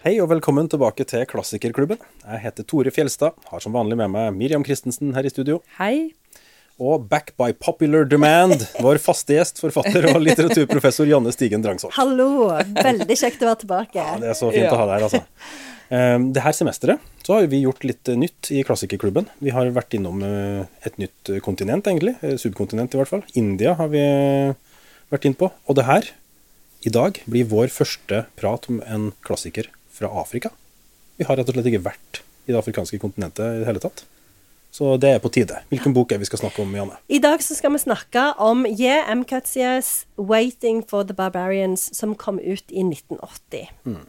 Hei og velkommen tilbake til Klassikerklubben. Jeg heter Tore Fjelstad, har som vanlig med meg Miriam Christensen her i studio. Hei. Og back by popular demand, vår faste gjest, forfatter og litteraturprofessor Janne Stigen Drangsholt. Hallo. Veldig kjekt å være tilbake. Ja, det er så fint å ha deg her, altså. Um, det her semesteret så har vi gjort litt nytt i Klassikerklubben. Vi har vært innom uh, et nytt kontinent, egentlig. Eh, subkontinent, i hvert fall. India har vi vært inn på. Og det her, i dag, blir vår første prat om en klassiker fra Afrika. Vi har rett og slett ikke vært i det afrikanske kontinentet i det hele tatt. Så det er på tide. Hvilken bok er vi skal snakke om, Janne? I dag så skal vi snakke om J. M. Cutsies 'Waiting for the Barbarians', som kom ut i 1980. Mm.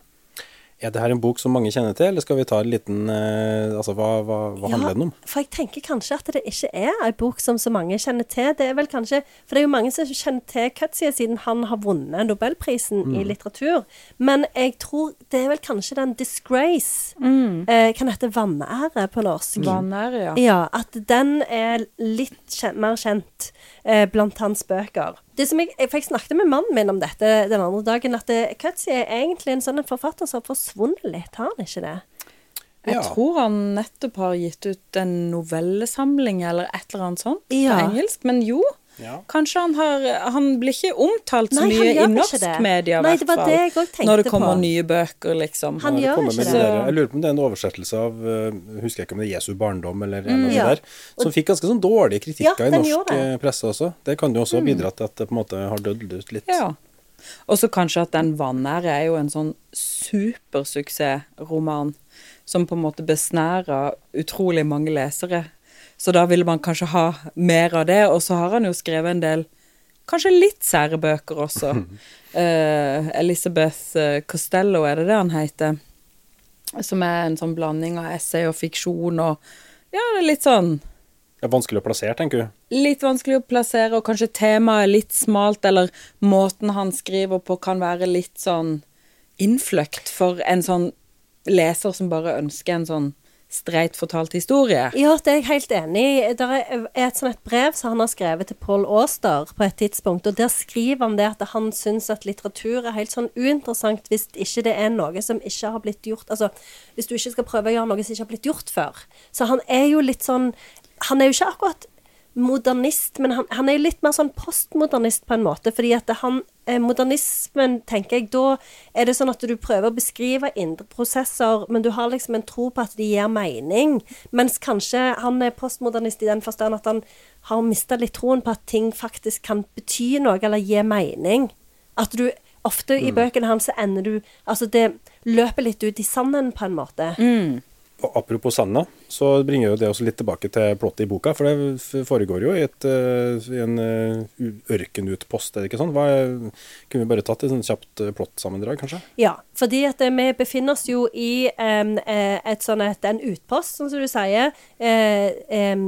Er det her en bok som mange kjenner til, eller skal vi ta en liten eh, Altså, hva, hva, hva Ja, handler den om? For jeg tenker kanskje at det ikke er en bok som så mange kjenner til. Det er vel kanskje, For det er jo mange som kjenner til Cutsie siden han har vunnet Nobelprisen Mm. i litteratur. Men jeg tror det er vel kanskje den 'Disgrace'. Mm. Eh, kan hete 'Vanære' på norsk. Vanære, ja. Ja, at den er litt kjent, mer kjent eh, blant hans bøker. Det som jeg, for jeg snakket med mannen min om dette den andre dagen, at eh, er egentlig en sånn forfatter som har forsvunnet litt, har han ikke det? Jeg Ja. tror han nettopp har gitt ut en novellesamling eller et eller annet sånt Ja. på engelsk. Men jo, Ja. kanskje han har Han blir ikke omtalt så Nei, mye i norsk det. media, i Nei, hvert det var fall. det jeg også tenkte Når det kommer på. nye bøker, liksom. Han gjør ikke det. Der, jeg lurer på om det er en oversettelse av uh, Husker jeg ikke om det er Jesu barndom eller en av de Ja. der. Som fikk ganske sånn dårlige kritikker Ja, i norsk eh, presse også. Det kan jo også mm. bidra til at det på en måte har dødd ut litt. Ja. Og så kanskje at Den vanære er jo en sånn supersuksessroman som på en måte besnærer utrolig mange lesere. Så da ville man kanskje ha mer av det. Og så har han jo skrevet en del kanskje litt sære bøker også. Uh, Elizabeth eh, Costello, er det det han heter? Som er en sånn blanding av essay og fiksjon og Ja, det er litt sånn Det er vanskelig å plassere, tenker du. litt vanskelig å plassere, og kanskje temaet er litt smalt, eller måten han skriver på kan være litt sånn innfløkt for en sånn leser som bare ønsker en sånn streit fortalt historie. Ja, det er jeg helt enig i. Det er et sånt et brev som han har skrevet til Paul Auster på et tidspunkt, og der skriver han det at han syns at litteratur er helt sånn uinteressant hvis ikke det er noe som ikke har blitt gjort Altså, hvis du ikke skal prøve å gjøre noe som ikke har blitt gjort før. Så han er jo litt sånn Han er jo ikke akkurat modernist, men han, han er jo litt mer sånn postmodernist på en måte, fordi at han eh, Modernismen, tenker jeg, da er det sånn at du prøver å beskrive indre prosesser, men du har liksom en tro på at de gir mening. Mens kanskje han er postmodernist i den forstand at han har mista litt troen på at ting faktisk kan bety noe, eller gi mening. At du Ofte i bøkene hans så ender du Altså, det løper litt ut i sanden, på en måte. Og apropos Sanna, så bringer jo det oss litt tilbake til plottet i boka. For det foregår jo i, et, eh, i en eh, ørkenutpost, er det ikke sånn? Kunne vi bare tatt et sånt kjapt eh, plottsammendrag, kanskje? Ja, fordi at vi befinner oss jo i eh, et sånn en utpost, sånn som du sier, Uh, em,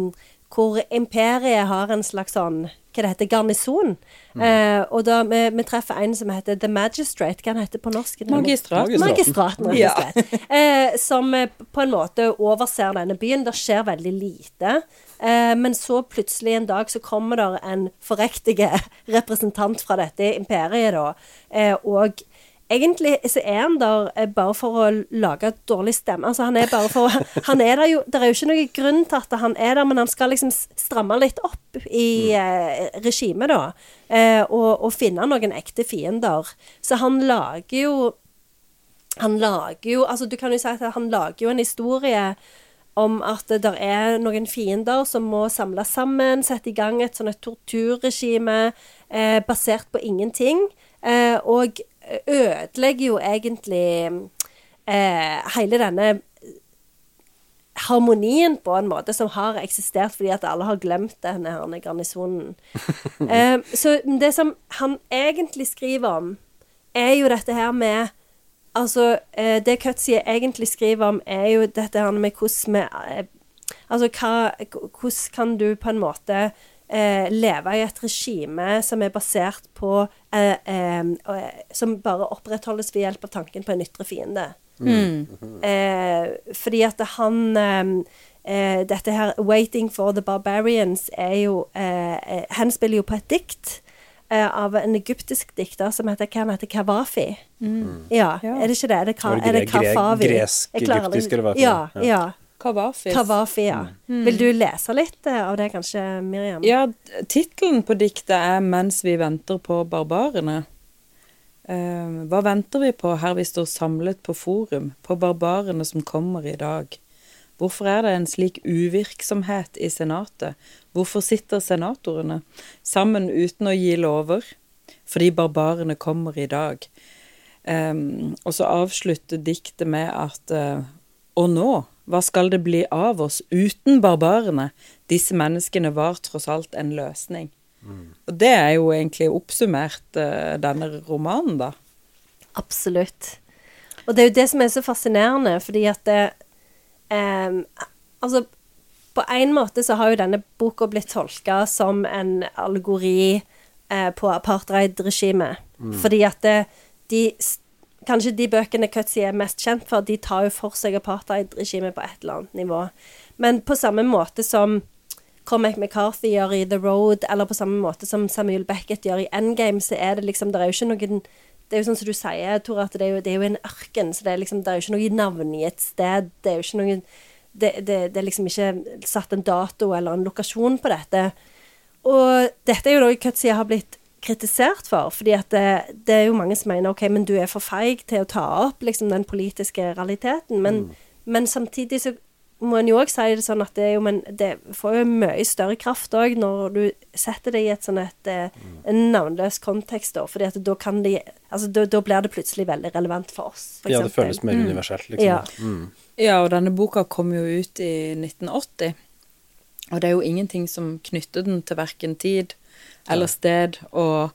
hvor imperiet har en slags sånn hva det heter, garnison. Eh, og da vi, vi treffer en som heter The Magistrate. Hva han heter på norsk? Magistrat. Magistraten. Magistraten, rett og slett. Eh, som eh, på en måte overser denne byen. Det skjer veldig lite. Eh, men så plutselig en dag så kommer der en forrektige representant fra dette imperiet, da. Eh, og egentlig så er han der eh, bare for å lage dårlig stemme. Altså han er bare for Han er der jo Det er jo ikke noen grunn til at han er der, men han skal liksom stramme litt opp i eh, regimet, da. Eh, og, og finne noen ekte fiender. Så han lager jo han lager jo Altså, du kan jo si at han lager jo en historie om at det er noen fiender som må samles sammen, sette i gang et sånn et torturregime eh, basert på ingenting, eh, og ødelegger jo egentlig eh, hele denne harmonien på en måte som har eksistert fordi at alle har glemt denne her garnisonen. eh, så det som han egentlig skriver om, er jo dette her med Altså, eh, det Cutsie egentlig skriver om, er jo dette her med hvordan vi eh, Altså, hva, hvordan kan du på en måte eh, leve i et regime som er basert på eh, eh, Som bare opprettholdes ved hjelp av tanken på en ytre fiende. Eh, fordi at han eh, eh, Dette her 'Waiting for the Barbarians' er jo eh, eh, jo på et dikt. eh, av en egyptisk dikter som heter, hva han heter Kawafi. Ja, Ja. er det ikke det? Er det, ka, det er det Kafavi? gresk, Jeg klarer aldri- egyptisk, eller hva Ja? Ja. Kavafis. Kavafi, ja. Vil du lese litt eh, av det, kanskje, Miriam? Ja, tittelen på diktet er 'Mens vi venter på barbarene'. Uh, hva venter vi på her vi står samlet på forum, på barbarene som kommer i dag? Hvorfor er det en slik uvirksomhet i senatet? Hvorfor sitter senatorene sammen uten å gi lover? Fordi barbarene kommer i dag. Um, og så avslutter diktet med at uh, Og nå, hva skal det bli av oss uten barbarene? Disse menneskene var tross alt en løsning. Og det er jo egentlig oppsummert uh, denne romanen, da. Absolutt. Og det er jo det som er så fascinerende, fordi at det um, Altså, på en måte så har jo denne boka blitt tolka som en allegori uh, på apartheid-regimet. Fordi at det, de Kanskje de bøkene Cutzy er mest kjent for, de tar jo for seg apartheid-regimet på et eller annet nivå. Men på samme måte som Cormac McCarthy gjør i The Road, eller på samme måte som Samuel Beckett gjør i Endgame, så er det liksom Det er jo ikke noen Det er jo sånn som du sier, Tor, at det er jo, det er jo en ørken, så det er liksom Det er jo ikke noe navngitt sted. Det er jo ikke noen det, det, det er liksom ikke satt en dato eller en lokasjon på dette. Og dette er jo noe Cutzy har blitt kritisert for, fordi at det, det er jo mange som mener ok, men du er for feig til å ta opp liksom den politiske realiteten. Men, men samtidig så må en jo òg si det sånn at det, er jo, men det får jo mye større kraft òg når du setter det i et sånn et eh, en navnløs kontekst, da. fordi at da kan de Altså da, da blir det plutselig veldig relevant for oss, for Ja, det føles mer universelt, liksom. Ja. Mm. Ja, og denne boka kom jo ut i 1980. Og det er jo ingenting som knytter den til verken tid eller sted. Og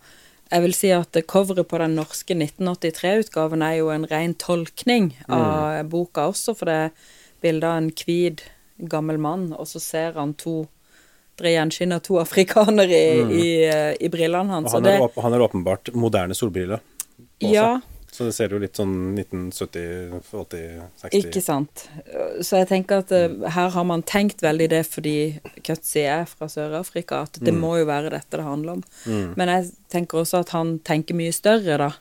jeg vil si at coveret på den norske 1983-utgaven er jo en ren tolkning av boka også, for det er bilde av en hvit, gammel mann, og så ser han to Dere gjenskinner to afrikanere i, i, eh, i brillene hans. Og han, er, det- han er åpenbart moderne solbriller. Også. Ja, Så det ser jo litt sånn 1970, 80, 60 Ikke sant. Så jeg tenker at mm. her har man tenkt veldig det fordi Cutzy er fra Sør-Afrika, at det må jo være dette det handler om. Men jeg tenker også at han tenker mye større, da.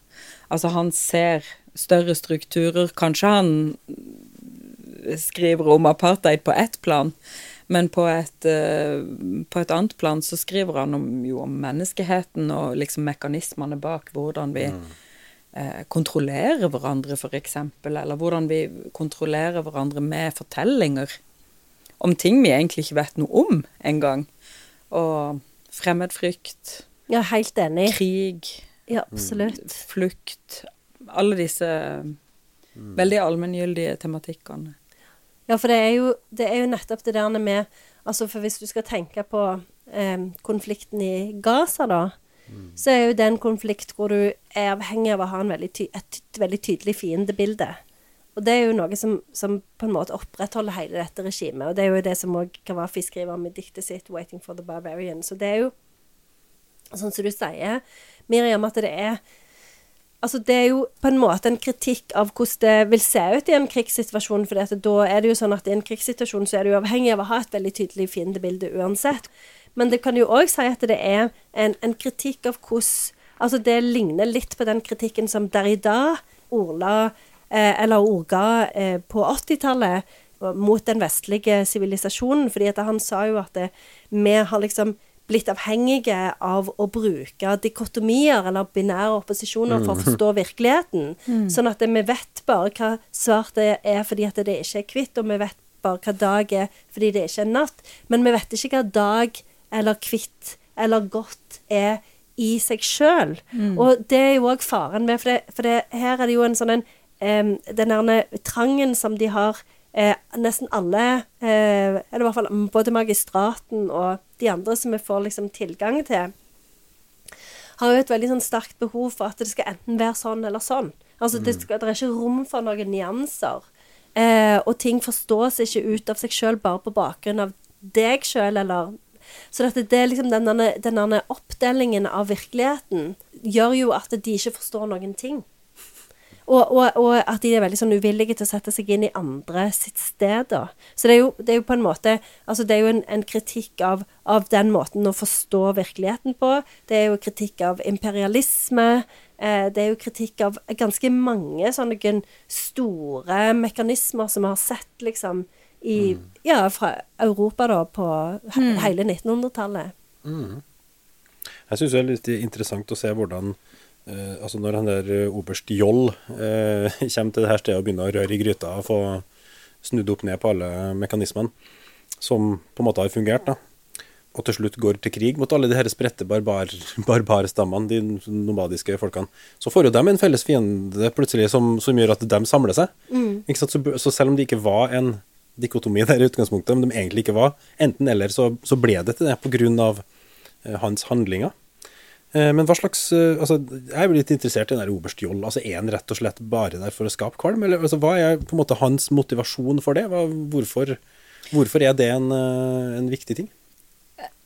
Altså han ser større strukturer. Kanskje han skriver om apartheid på ett plan, men på et, eh, på et annet plan så skriver han om, jo om menneskeheten og liksom mekanismene bak hvordan vi eh, kontrollerer hverandre, f.eks., eller hvordan vi kontrollerer hverandre med fortellinger om ting vi egentlig ikke vet noe om engang. Og fremmedfrykt, Ja, helt enig. krig, Ja, absolutt. flukt Alle disse veldig allmenngyldige tematikkene. Ja, for det er jo, det er jo nettopp det der med Altså, for hvis du skal tenke på eh, konflikten i Gaza, da, så er jo det en konflikt hvor du er avhengig av å ha veldig et veldig tydelig fiendebilde. Og det er jo noe som, som på en måte opprettholder hele dette regimet. Og det er jo det som òg Kavafi skriver om i diktet sitt 'Waiting for the Barbarian'. Så det er jo sånn som du sier, Miriam, at det er Altså, det er jo på en måte en kritikk av hvordan det vil se ut i en krigssituasjon. For da er det jo sånn at i en krigssituasjon så er du avhengig av å ha et veldig tydelig fiendebilde uansett. Men det kan jo òg si at det er en, en kritikk av hvordan Altså, det ligner litt på den kritikken som Derrida ordla, eh, eller ordga, eh, på 80-tallet mot den vestlige sivilisasjonen. fordi at han sa jo at det, vi har liksom blitt avhengige av å bruke dikotomier eller binære opposisjoner for å forstå virkeligheten. Sånn at vi vet bare hva svart det er fordi at det ikke er hvitt, og vi vet bare hva dag er fordi det ikke er natt. Men vi vet ikke hva dag eller kvitt eller godt er i seg sjøl. Og det er jo òg faren med, for, det, for det, her er det jo en sånn en um, Den derne trangen som de har eh, nesten alle, eh, eller i hvert fall både magistraten og de andre som vi får liksom tilgang til, har jo et veldig sånn sterkt behov for at det skal enten være sånn eller sånn. Altså det, skal, det er ikke rom for noen nyanser. Eh, og ting forstås ikke ut av seg sjøl bare på bakgrunn av deg sjøl, eller Så det er liksom denne, denne oppdelingen av virkeligheten gjør jo at de ikke forstår noen ting. Og, og, og at de er veldig sånn uvillige til å sette seg inn i andre sitt sted, da. Så det er jo, det er jo på en måte Altså, det er jo en, en kritikk av, av den måten å forstå virkeligheten på. Det er jo kritikk av imperialisme. Eh, det er jo kritikk av ganske mange sånne store mekanismer som vi har sett, liksom, i Ja, fra Europa, da, på he hele 1900-tallet. Jeg syns det er litt interessant å se hvordan eh, altså Når han der eh, oberst Joll eh, kommer til det her stedet og begynner å røre i gryta og få snudd opp ned på alle mekanismene som på en måte har fungert, da. og til slutt går til krig mot alle de her spredte barbar, barbarstammene, de nomadiske folkene, så får jo de en felles fiende plutselig som, som gjør at de samler seg. Ikke sant? Så, så selv om det ikke var en dikotomi der i utgangspunktet, om de egentlig ikke var enten eller, så, så ble det til det av eh, hans handlinger. Eh, Men hva slags eh, altså, Jeg jo litt interessert i den der oberst Joll. Altså, Er han rett og slett bare der for å skape kvalm? Eller altså, hva er på en måte hans motivasjon for det? Hva, hvorfor, hvorfor er det en, eh, en viktig ting?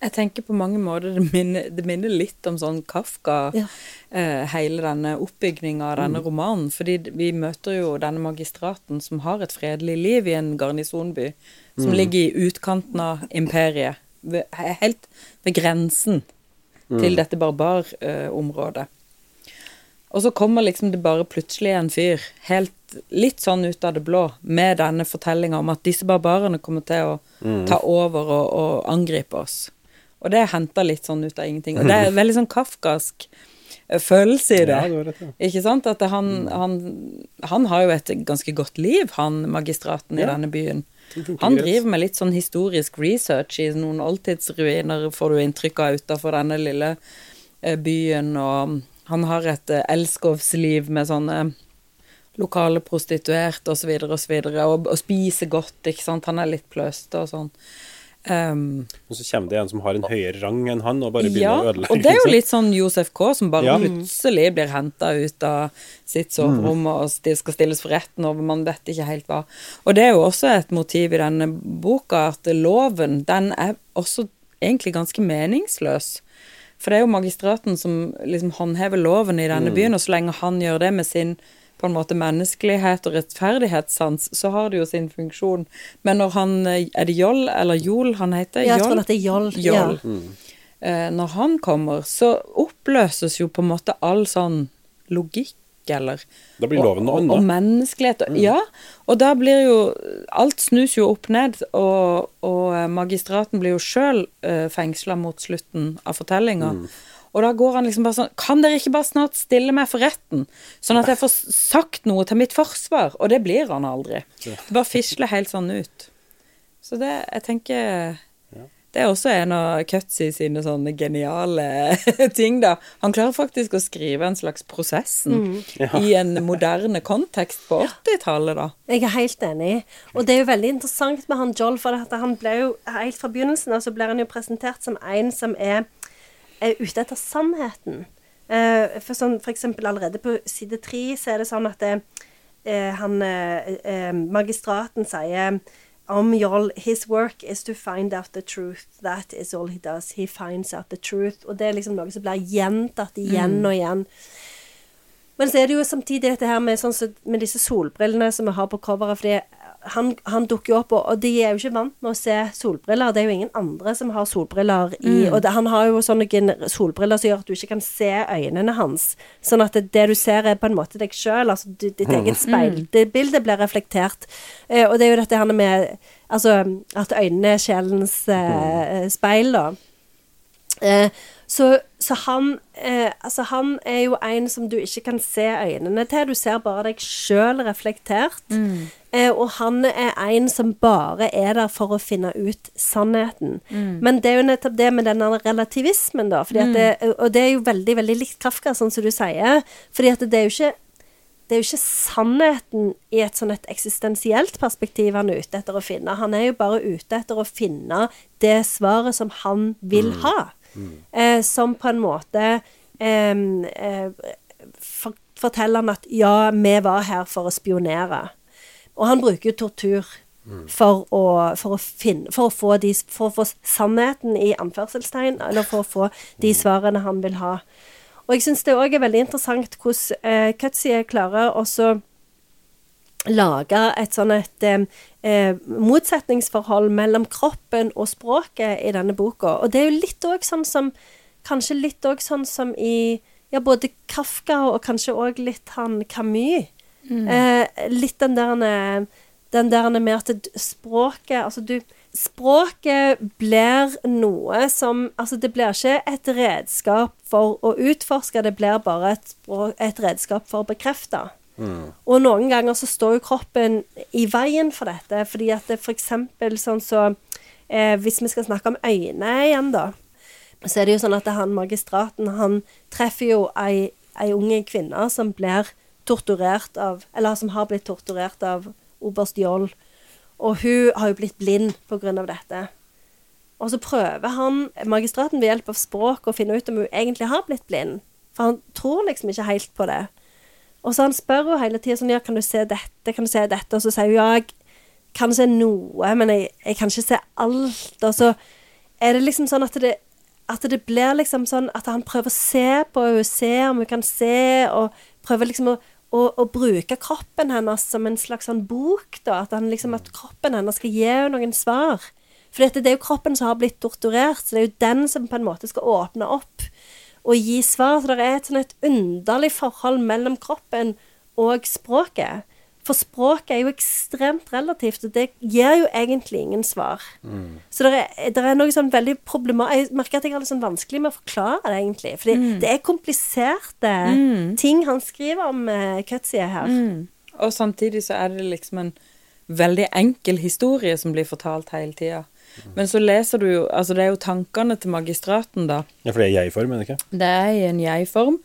Jeg tenker på mange måter det minner, det minner litt om sånn Kafka, Ja. eh, hele denne oppbygninga av denne romanen. Fordi vi møter jo denne magistraten som har et fredelig liv i en garnisonby, som ligger i utkanten av imperiet. Ved, helt ved grensen til dette barbarområdet. Og så kommer liksom det bare plutselig en fyr, helt litt sånn ut av det blå, med denne fortellinga om at disse barbarene kommer til å ta over og, og angripe oss. Og det er henta litt sånn ut av ingenting. Og det er veldig sånn kafkask eh, følelse i det. Ja, det, rett, ja. Ikke sant? At han, han, han har jo et ganske godt liv, han magistraten i denne byen. Han driver med litt sånn historisk research i noen oldtidsruiner, får du inntrykk av utafor denne lille eh, byen, og han har et eh, elskovsliv med sånne lokale prostituerte osv. og og, og spiser godt, ikke sant. Han er litt pløste og sånn. Um, Og så kommer det en som har en høyere rang enn han, og bare begynner ja, å ødelegge. og det er jo litt sånn Josef K. som bare Ja. plutselig blir henta ut av sitt soverom og st- skal stilles for retten, over man vet ikke helt hva. Og det er jo også et motiv i denne boka, at loven, den er også egentlig ganske meningsløs. For det er jo magistraten som liksom håndhever loven i denne byen, og så lenge han gjør det med sin på en måte menneskelighet og rettferdighetssans, så har det jo sin funksjon. Men når han eh, Er det Joll eller Jol han heter? Ja, jeg tror det er Joll. Joll. Ja. Eh, når han kommer, så oppløses jo på en måte all sånn logikk, eller Da blir loven noe og, og, annet. og menneskelighet. og- Ja, og da blir jo Alt snus jo opp ned, og, og magistraten blir jo sjøl eh, fengsla mot slutten av fortellinga. Og da går han liksom bare sånn Kan dere ikke bare snart stille meg for retten? Sånn at jeg får sagt noe til mitt forsvar? Og det blir han aldri. Det bare fisler helt sånn ut. Så det Jeg tenker det er også en av Cutsy sine sånne geniale ting, da. Han klarer faktisk å skrive en slags prosessen i en moderne kontekst på 80-tallet, da. Jeg er helt enig. Og det er jo veldig interessant med han Joel, for at han ble jo helt fra begynnelsen av så blir han jo presentert som en som er, er ute etter sannheten. Eh, for, sånn, for eksempel allerede på side tre så er det sånn at det, eh, han eh, eh, magistraten sier om Joll His work is to find out the truth. That is all he does. He finds out the truth. Og det er liksom noe som blir gjentatt igjen og igjen. Men så er det jo samtidig dette her med, sånn, med disse solbrillene som vi har på coveret. fordi han, han dukker jo opp, og, og de er jo ikke vant med å se solbriller. Det er jo ingen andre som har solbriller i Og det, han har jo sånne solbriller som gjør at du ikke kan se øynene hans. Sånn at det, det du ser, er på en måte deg sjøl. Altså du, ditt eget speilbilde blir reflektert. Eh, og det er jo dette her med Altså at øynene er sjelens eh, speil, da. Eh, så, så han eh, Altså, han er jo en som du ikke kan se øynene til. Du ser bare deg sjøl reflektert. Eh, og han er en som bare er der for å finne ut sannheten. Men det er jo nettopp det med denne relativismen, da. Fordi at det, og det er jo veldig, veldig likt Kafka, sånn som du sier. Fordi at det er jo ikke det er jo ikke sannheten i et sånn et eksistensielt perspektiv han er ute etter å finne. Han er jo bare ute etter å finne det svaret som han vil ha. Eh, som på en måte eh, eh, for, forteller han at ja, vi var her for å spionere. Og han bruker jo tortur for å, for å, finne, for å, få, de, for å få sannheten i anførselstegn, eller for å få de svarene han vil ha. Og jeg syns det òg er veldig interessant hvordan eh, Cutsie klarer også lage et sånn et eh, eh, motsetningsforhold mellom kroppen og språket i denne boka. Og det er jo litt òg sånn som Kanskje litt òg sånn som i ja, både Kafka og kanskje òg litt han Camus. Eh, litt den der den der med at språket Altså, du Språket blir noe som Altså, det blir ikke et redskap for å utforske, det blir bare et, språk, et redskap for å bekrefte. Og noen ganger så står jo kroppen i veien for dette, fordi at det eksempel sånn så eh, Hvis vi skal snakke om øyne igjen, da, så er det jo sånn at han magistraten, han treffer jo ei, ei unge kvinne som blir torturert av Eller som har blitt torturert av oberst Joll. Og hun har jo blitt blind av dette. Og så prøver han, magistraten ved hjelp av språk, å finne ut om hun egentlig har blitt blind. For han tror liksom ikke helt på det. Og så han spør jo hele tida sånn Ja, kan du se dette? Kan du se dette? Og så sier hun ja, jeg kan se noe, men jeg, jeg kan ikke se alt. Og så er det liksom sånn at det, at det blir liksom sånn at han prøver å se på henne, se om hun kan se, og prøver liksom å, å, å bruke kroppen hennes som en slags sånn bok, da. At, liksom, at kroppen hennes skal gi henne noen svar. For det er jo kroppen som har blitt torturert, så det er jo den som på en måte skal åpne opp og gi svar. Så det er et sånn et underlig forhold mellom kroppen og språket. For språket er jo ekstremt relativt, og det gir jo egentlig ingen svar. Så det er, det er noe sånn veldig problematisk Jeg merker at jeg har litt sånn vanskelig med å forklare det, egentlig. Fordi det er kompliserte ting han skriver om uh, Cutsie her. Og samtidig så er det liksom en veldig enkel historie som blir fortalt hele tida. Men så leser du jo Altså, det er jo tankene til magistraten, da. Ja, for det er jeg-form, er det ikke? Det er i en jeg-form.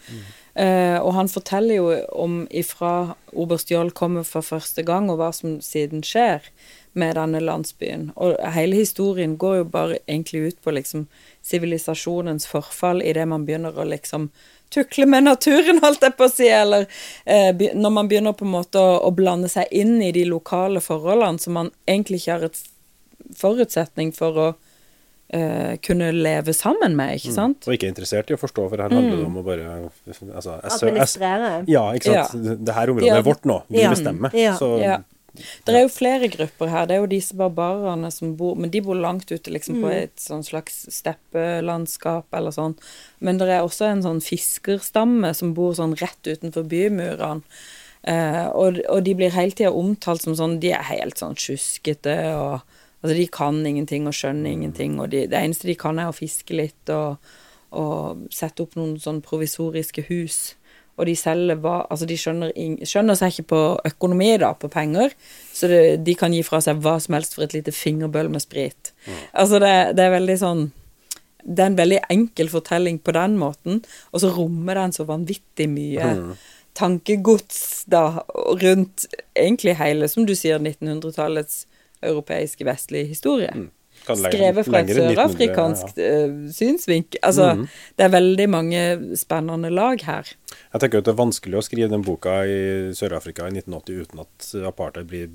Eh, og han forteller jo om ifra oberst Joll kommer for første gang, og hva som siden skjer med denne landsbyen. Og hele historien går jo bare egentlig ut på liksom sivilisasjonens forfall idet man begynner å liksom tukle med naturen, holdt jeg på å si, eller eh, når man begynner på en måte å, å blande seg inn i de lokale forholdene som man egentlig ikke har et forutsetning for å uh, kunne leve sammen med, ikke sant? Og ikke interessert i å forstå, for her handler det om å bare altså, Administrere. Ja, ikke sant. Det her området Ja. er vårt nå. Vi Ja. bestemmer. Ja. Så Ja. Det er jo flere grupper her. Det er jo disse barbarene som bor Men de bor langt ute, liksom, på et sånn slags steppelandskap eller sånn. Men det er også en sånn fiskerstamme som bor sånn rett utenfor bymurene. Eh, og, og de blir hele tida omtalt som sånn De er helt sånn sjuskete og Altså, de kan ingenting og skjønner ingenting, og de, det eneste de kan, er å fiske litt og, og sette opp noen sånn provisoriske hus. Og de selger hva Altså, de skjønner, in, skjønner seg ikke på økonomi, da, på penger, så det, de kan gi fra seg hva som helst for et lite fingerbøl med sprit. Altså, det, det er veldig sånn Det er en veldig enkel fortelling på den måten, og så rommer den så vanvittig mye tankegods da rundt egentlig hele, som du sier, 1900-tallets europeiske vestlig historie. Mm. Skrevet fra et lenger enn 1900, sørafrikansk ja. synsvinkel. Altså, det er veldig mange spennende lag her. Jeg tenker at det er vanskelig å skrive den boka i Sør-Afrika i 1980 uten at apartheid blir,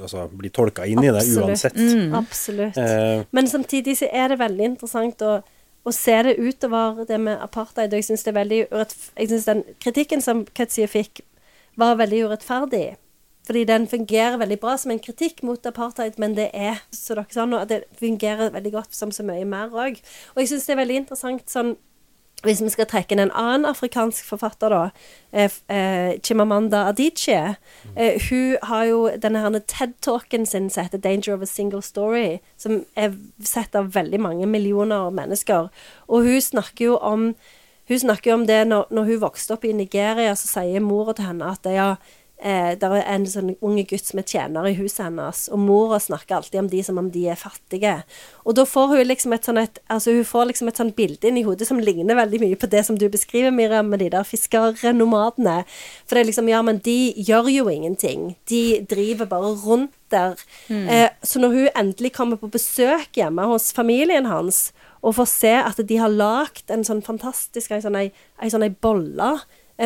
altså, blir tolka inn i det uansett. Absolutt. Eh, Men samtidig så er det veldig interessant å, å se det utover det med apartheid. Og jeg syns det er veldig urett, Jeg synes den kritikken som Cutsie fikk, var veldig urettferdig. Fordi den fungerer veldig bra som en kritikk mot apartheid, men det er så dere sa nå, det fungerer veldig godt som så mye mer òg. Og jeg syns det er veldig interessant sånn hvis vi skal trekke inn en annen afrikansk forfatter, da, eh, eh, Chimamanda Adichie eh, Hun har jo denne TED-talken sin som heter 'Danger of a Single Story', som er sett av veldig mange millioner mennesker. Og hun snakker jo om hun snakker om det når, når hun vokste opp i Nigeria, så sier mora til henne at ja, eh, det er en sånn unge gutt som er tjener i huset hennes, og mora snakker alltid om de som om de er fattige. Og da får hun liksom et sånn altså hun får liksom et sånn bilde inn i hodet som ligner veldig mye på det som du beskriver, Miriam, med de der fiskernomadene. For det er liksom, ja, men de gjør jo ingenting. De driver bare rundt der. Eh, så når hun endelig kommer på besøk hjemme hos familien hans, og får se at de har lagd en sånn fantastisk ei sånn sånn bolle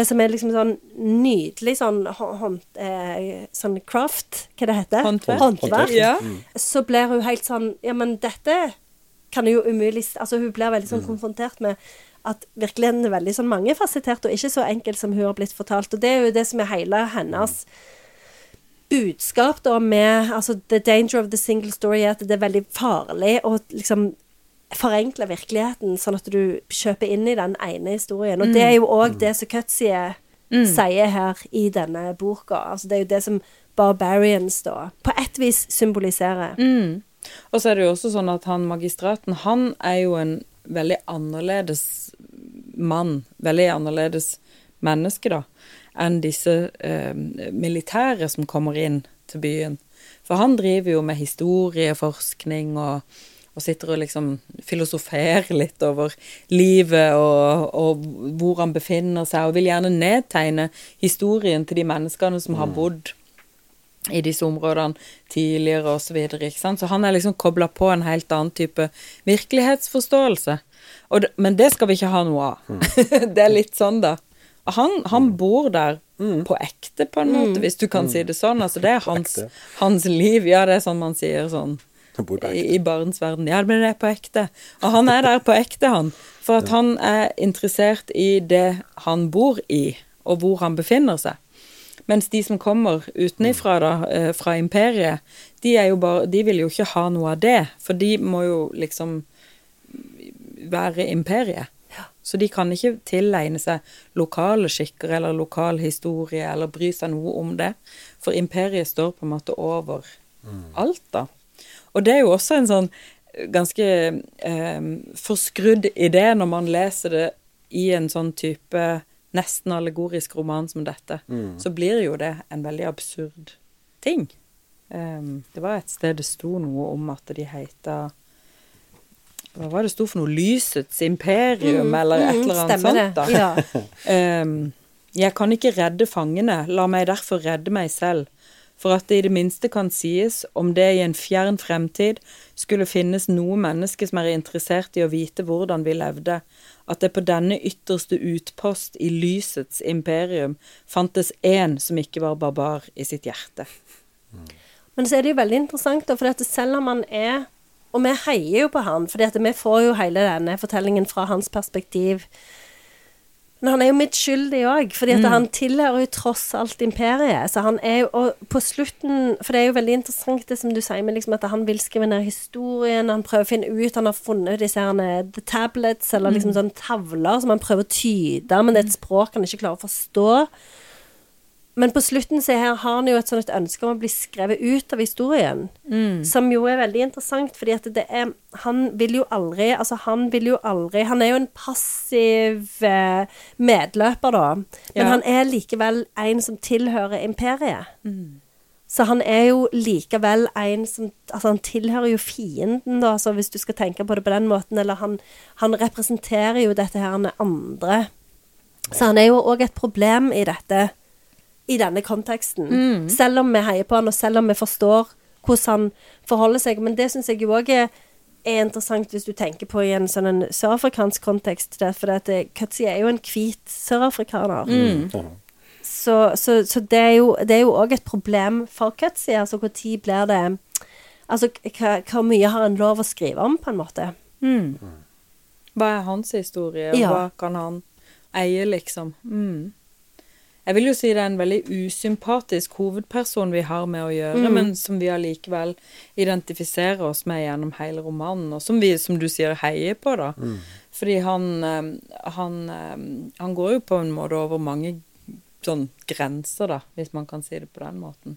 som er liksom sånn nydelig sånn, hå- hånd, eh, sånn craft Hva det heter Håndverk. Håndverk. Ja. Så blir hun helt sånn Ja, men dette kan jo umulig Altså, hun blir veldig sånn konfrontert med at virkeligheten er veldig sånn mangefasettert, og ikke så enkel som hun har blitt fortalt. Og det er jo det som er hele hennes budskap da med altså, The danger of the single story er at det er veldig farlig å liksom forenkle virkeligheten, sånn at du kjøper inn i den ene historien. Og det er jo òg det som Cutsie sier her i denne boka. Altså, det er jo det som Barbarians da på ett vis symboliserer. Mm. Og så er det jo også sånn at han magistraten, han er jo en veldig annerledes mann. Veldig annerledes menneske, da, enn disse eh, militære som kommer inn til byen. For han driver jo med historieforskning og, og sitter og liksom filosoferer litt over livet og, og hvor han befinner seg, og vil gjerne nedtegne historien til de menneskene som har bodd i disse områdene tidligere osv. Så, så han er liksom kobla på en helt annen type virkelighetsforståelse. Og det, men det skal vi ikke ha noe av. det er litt sånn, da. Han, han bor der på ekte, på en måte, hvis du kan si det sånn. Altså, det er hans, hans liv. Ja, det er sånn man sier sånn i, ekte. i barns verden. Ja, men det er på ekte. Og han er der på ekte, han. For at han er interessert i det han bor i, og hvor han befinner seg. Mens de som kommer utenifra, da, eh, fra imperiet, de, er jo bare, de vil jo ikke ha noe av det. For de må jo liksom være imperiet. Så de kan ikke tilegne seg lokale skikker eller lokal historie eller bry seg noe om det. For imperiet står på en måte over alt, da. Og det er jo også en sånn ganske eh, forskrudd idé når man leser det i en sånn type nesten allegorisk roman som dette. Så blir jo det en veldig absurd ting. Um, det var et sted det sto noe om at de heita Hva var det sto for noe? Lysets imperium, eller et eller annet Mm, Stemmer sånt. da. Ja. um, jeg kan ikke redde fangene, la meg derfor redde meg selv, for at det i det minste kan sies om det i en fjern fremtid skulle finnes noe menneske som er interessert i å vite hvordan vi levde, at det på denne ytterste utpost i lysets imperium fantes én som ikke var barbar i sitt hjerte. Men så er det jo veldig interessant, da, for selv om han er Og vi heier jo på han, for vi får jo hele denne fortellingen fra hans perspektiv. Men han er jo medskyldig òg, fordi at han tilhører jo tross alt imperiet. Så han er jo Og på slutten For det er jo veldig interessant det som du sier med liksom at han vil skrive ned historien, han prøver å finne ut Han har funnet disse her the tablets, eller liksom sånne tavler som han prøver å tyde, men det er et språk han ikke klarer å forstå. Men på slutten så her har han jo et sånt et ønske om å bli skrevet ut av historien. Som jo er veldig interessant, fordi at det er Han vil jo aldri Altså, han vil jo aldri Han er jo en passiv eh, medløper, da. Men Ja. han er likevel en som tilhører imperiet. Så han er jo likevel en som Altså, han tilhører jo fienden, da, så hvis du skal tenke på det på den måten. Eller han, han representerer jo dette her med andre. Så han er jo òg et problem i dette i denne konteksten. Selv om vi heier på han, og selv om vi forstår hvordan han forholder seg. Men det syns jeg jo òg er, er interessant hvis du tenker på i en sånn en sørafrikansk kontekst. For det er jo en hvit sørafrikaner. Mm. Så, så, så det er jo det er òg et problem for Kutsi. Altså når blir det Altså hva- hvor mye har en lov å skrive om, på en måte? Hva er hans historie, og Ja. hva kan han eie, liksom? Mm. Jeg vil jo si det er en veldig usympatisk hovedperson vi har med å gjøre, men som vi allikevel identifiserer oss med gjennom hele romanen, og som vi, som du sier, heier på, da. Fordi han, eh, han eh, Han går jo på en måte over mange sånn grenser, da, hvis man kan si det på den måten.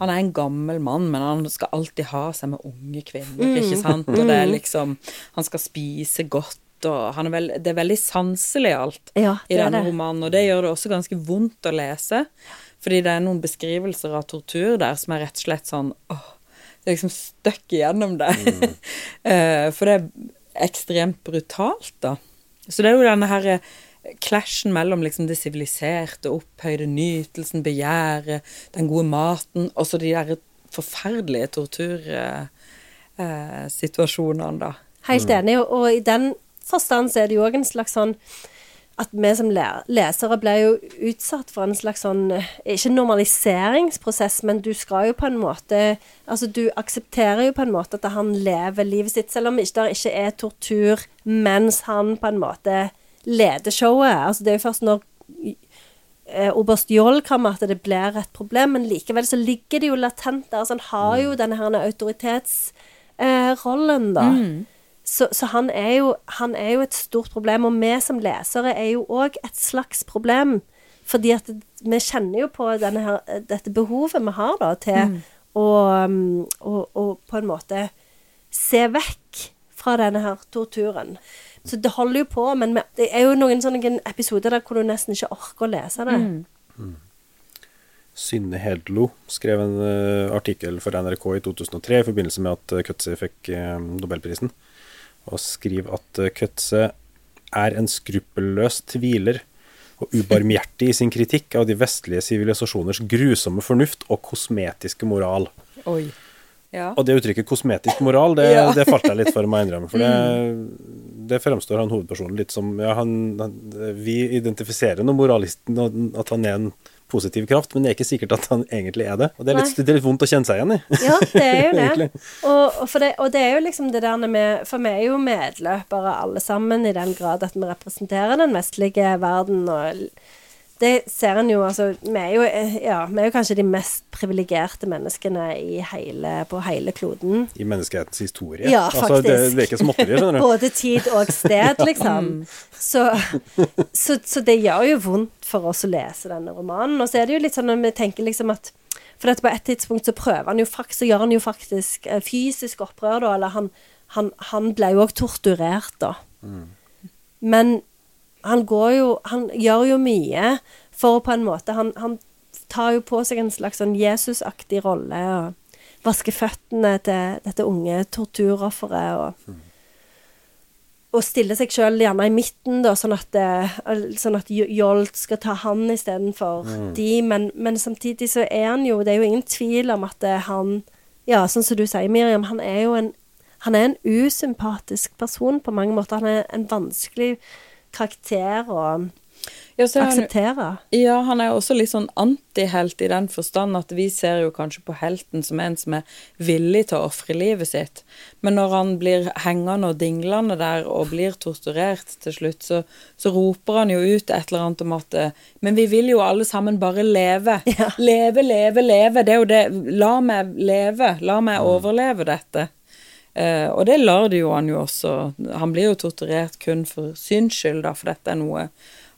Han er en gammel mann, men han skal alltid ha seg med unge kvinner, ikke sant? Og det er liksom Han skal spise godt, og han er veld, det er veldig sanselig alt Ja, i denne det. romanen, og det gjør det også ganske vondt å lese. Fordi det er noen beskrivelser av tortur der som er rett og slett sånn åh, Det er liksom støkk igjennom det. Mm. For det er ekstremt brutalt, da. Så det er jo denne her eh, clashen mellom liksom det siviliserte, opphøyde, nytelsen, begjæret, den gode maten, og så de der forferdelige tortursituasjonene, da. Helt enig, og, og i den forstand så er det jo òg en slags sånn at vi som lesere blir jo utsatt for en slags sånn eh, Ikke normaliseringsprosess, men du skal jo på en måte Altså, du aksepterer jo på en måte at han lever livet sitt, selv om det ikke er tortur mens han på en måte leder showet. Altså, det er jo først når eh, oberst Joll kommer at det blir et problem, men likevel så ligger det jo latent der. Så han har jo denne her autoritetsrollen, da. Så, så han, er jo, han er jo et stort problem, og vi som lesere er jo òg et slags problem. Fordi at vi kjenner jo på denne her, dette behovet vi har da til å, um, å, å på en måte se vekk fra denne her torturen. Så det holder jo på, men vi- det er jo noen sånne episoder der hvor du nesten ikke orker å lese det. Synne Hedlo skrev en eh, artikkel for NRK i 2003 i forbindelse med at uh, fikk eh, Nobelprisen, og skriver at Køtse Køtze er en skruppelløs tviler og ubarmhjertig i sin kritikk av de vestlige sivilisasjoners grusomme fornuft og kosmetiske moral. Oi. Ja. Og det uttrykket 'kosmetisk moral', det, Ja. det falt jeg litt for, jeg innrømme. For det, det fremstår han hovedpersonen litt som ja, han, han, Vi identifiserer nå moralisten, at han er en positiv kraft, men det er ikke sikkert at han egentlig er det. Og det er litt, det er litt vondt å kjenne seg igjen i. Ja, det er jo det. Og, og, for det. og det er jo liksom det der med For vi er jo medløpere alle sammen, i den grad at vi representerer den vestlige verden. Og det ser en jo Altså, vi er jo, eh, ja, vi er jo kanskje de mest privilegerte menneskene i hele, på hele kloden. I menneskehetens historie. Ja, altså, det, faktisk. det er ikke småtteri, skjønner du. Både tid og sted, liksom. Så, så, så det gjør jo vondt for oss å lese denne romanen. Og så er det jo litt sånn når vi tenker liksom at For at på et tidspunkt så prøver han jo faktisk, så gjør han jo faktisk eh, fysisk opprør, da. Eller han, han, han ble jo òg torturert, da. Men han går jo Han gjør jo mye for på en måte Han, han tar jo på seg en slags sånn Jesusaktig rolle og vasker føttene til dette unge torturofferet og og stiller seg sjøl gjerne i midten, da, sånn at, eh, sånn at Jolt skal ta han istedenfor de. Men, men samtidig så er han jo Det er jo ingen tvil om at eh, han Ja, sånn som du sier, Miriam, han er jo en Han er en usympatisk person på mange måter. Han er en vanskelig karakter å Ja, så er han, akseptere. ja, han er jo også litt sånn antihelt i den forstand at vi ser jo kanskje på helten som en som er villig til å ofre livet sitt. Men når han blir hengende og dinglende der og blir torturert til slutt, så, så roper han jo ut et eller annet om at eh, Men vi vil jo alle sammen bare leve. Leve, leve, leve. Det er jo det. La meg leve. La meg overleve dette. Eh, og det lar det jo han jo også. Han blir jo torturert kun for syns skyld, da, for dette er noe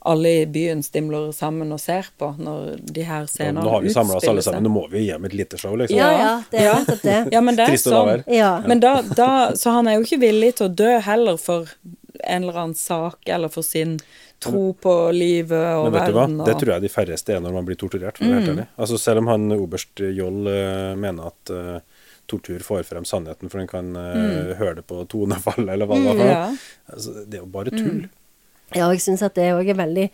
alle i byen stimler sammen og ser på når de her scenene nå har vi samla oss alle sammen, nå må vi gi dem et lite show, liksom. Ja, ja, det er nettopp det. Ja, men det er sånn. Ja. Men da, da, så han er jo ikke villig til å dø heller for en eller annen sak, eller for sin tro på livet og Men vet du hva, verden. det tror jeg de færreste er når man blir torturert. For å være helt ærlig. Altså Selv om han oberst Joll eh, mener at eh, tortur får frem sannheten, for den kan eh, høre det på tonefallet, eller hva det var. ja. Altså, det er jo bare tull. Ja, og jeg syns at det òg er veldig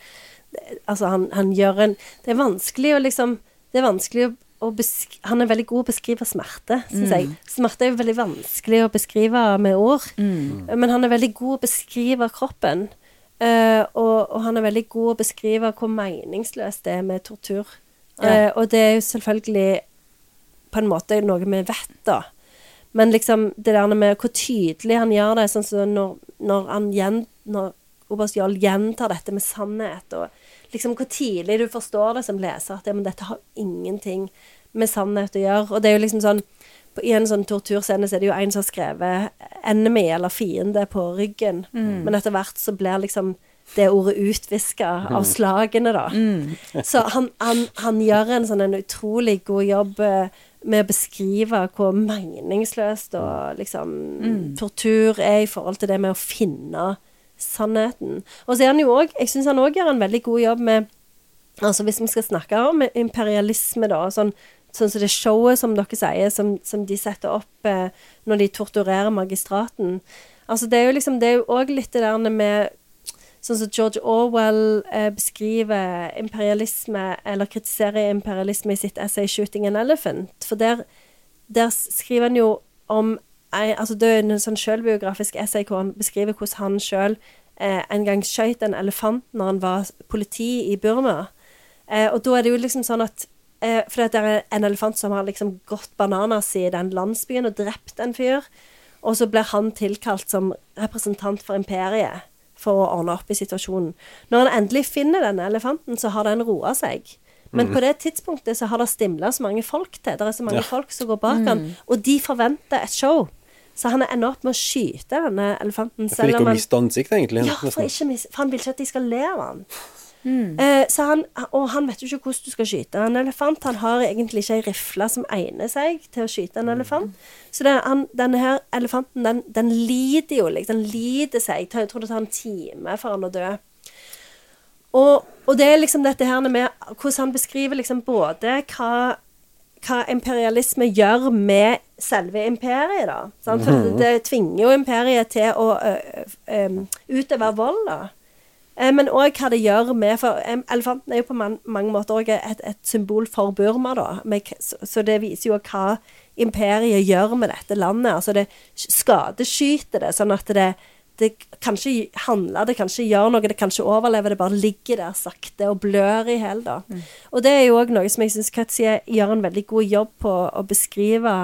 Altså, han, han gjør en Det er vanskelig å liksom Det er vanskelig å. Han er veldig god å beskrive smerte, syns jeg. Smerte er jo veldig vanskelig å beskrive med ord. Men han er veldig god å beskrive kroppen. Uh, og, og han er veldig god å beskrive hvor meningsløst det er med tortur. Eh, og det er jo selvfølgelig på en måte noe vi vet, da. Men liksom det der med hvor tydelig han gjør det, sånn som når, når han gjen, når oberst Jarl gjentar dette med sannhet, og liksom hvor tidlig du forstår det som leser, at ja, men dette har ingenting med sannhet å gjøre. Og det er jo liksom sånn på, I en sånn torturscene så er det jo en som har skrevet 'enemy' eller 'fiende' på ryggen, men etter hvert så blir liksom det ordet utviska av slagene, da. Så han, han, han gjør en sånn en utrolig god jobb eh, med å beskrive hvor meningsløst og liksom tortur er i forhold til det med å finne sannheten. Og så er han jo òg Jeg syns han òg gjør en veldig god jobb med Altså hvis vi skal snakke om imperialisme, da, sånn Sånn som det showet som dere sier, som, som de setter opp eh, når de torturerer magistraten. Altså det er jo liksom Det er jo òg litt det der med Sånn som George Orwell eh, beskriver imperialisme, eller kritiserer imperialisme i sitt essay 'Shooting an Elephant'. For der, der skriver han jo om Altså det er en sånn selvbiografisk essay hvor han beskriver hvordan han sjøl eh, en gang skjøt en elefant når han var politi i Burma. Eh, og da er det jo liksom sånn at eh, For det er en elefant som har liksom gått bananas i den landsbyen og drept en fyr. Og så blir han tilkalt som representant for imperiet for å ordne opp i situasjonen. Når han endelig finner denne elefanten, så har den roa seg. Men på det tidspunktet så har det stimla så mange folk til. Det er så mange Ja. folk som går bak han, og de forventer et show. Så han ender opp med å skyte denne elefanten. For ikke om å miste ansiktet, egentlig. ja, for, ikke for han vil ikke at de skal le av han. Eh, så han, og han vet jo ikke hvordan du skal skyte en elefant. Han har egentlig ikke ei rifle som egner seg til å skyte en elefant. Så det, han, denne her elefanten, den, den lider jo, liksom. Den lider seg. Jeg tror det tar en time for han å dø. Og, og det er liksom dette her med hvordan han beskriver liksom både hva hva imperialisme gjør med selve imperiet, da. Sant? For det, det tvinger jo imperiet til å ø, ø, ø, utøve vold, da. Eh, Men òg hva det gjør med For elefanten er jo på man, mange måter òg et, et symbol for Burma, da. Med, så, så det viser jo hva imperiet gjør med dette landet. Altså det skadeskyter det, sånn at det, det ikke handle, det kan ikke gjøre noe, det kan ikke overleve. det bare ligger der sakte og blør i hjel, da. Og det er jo òg noe som jeg syns Katzy gjør en veldig god jobb på å beskrive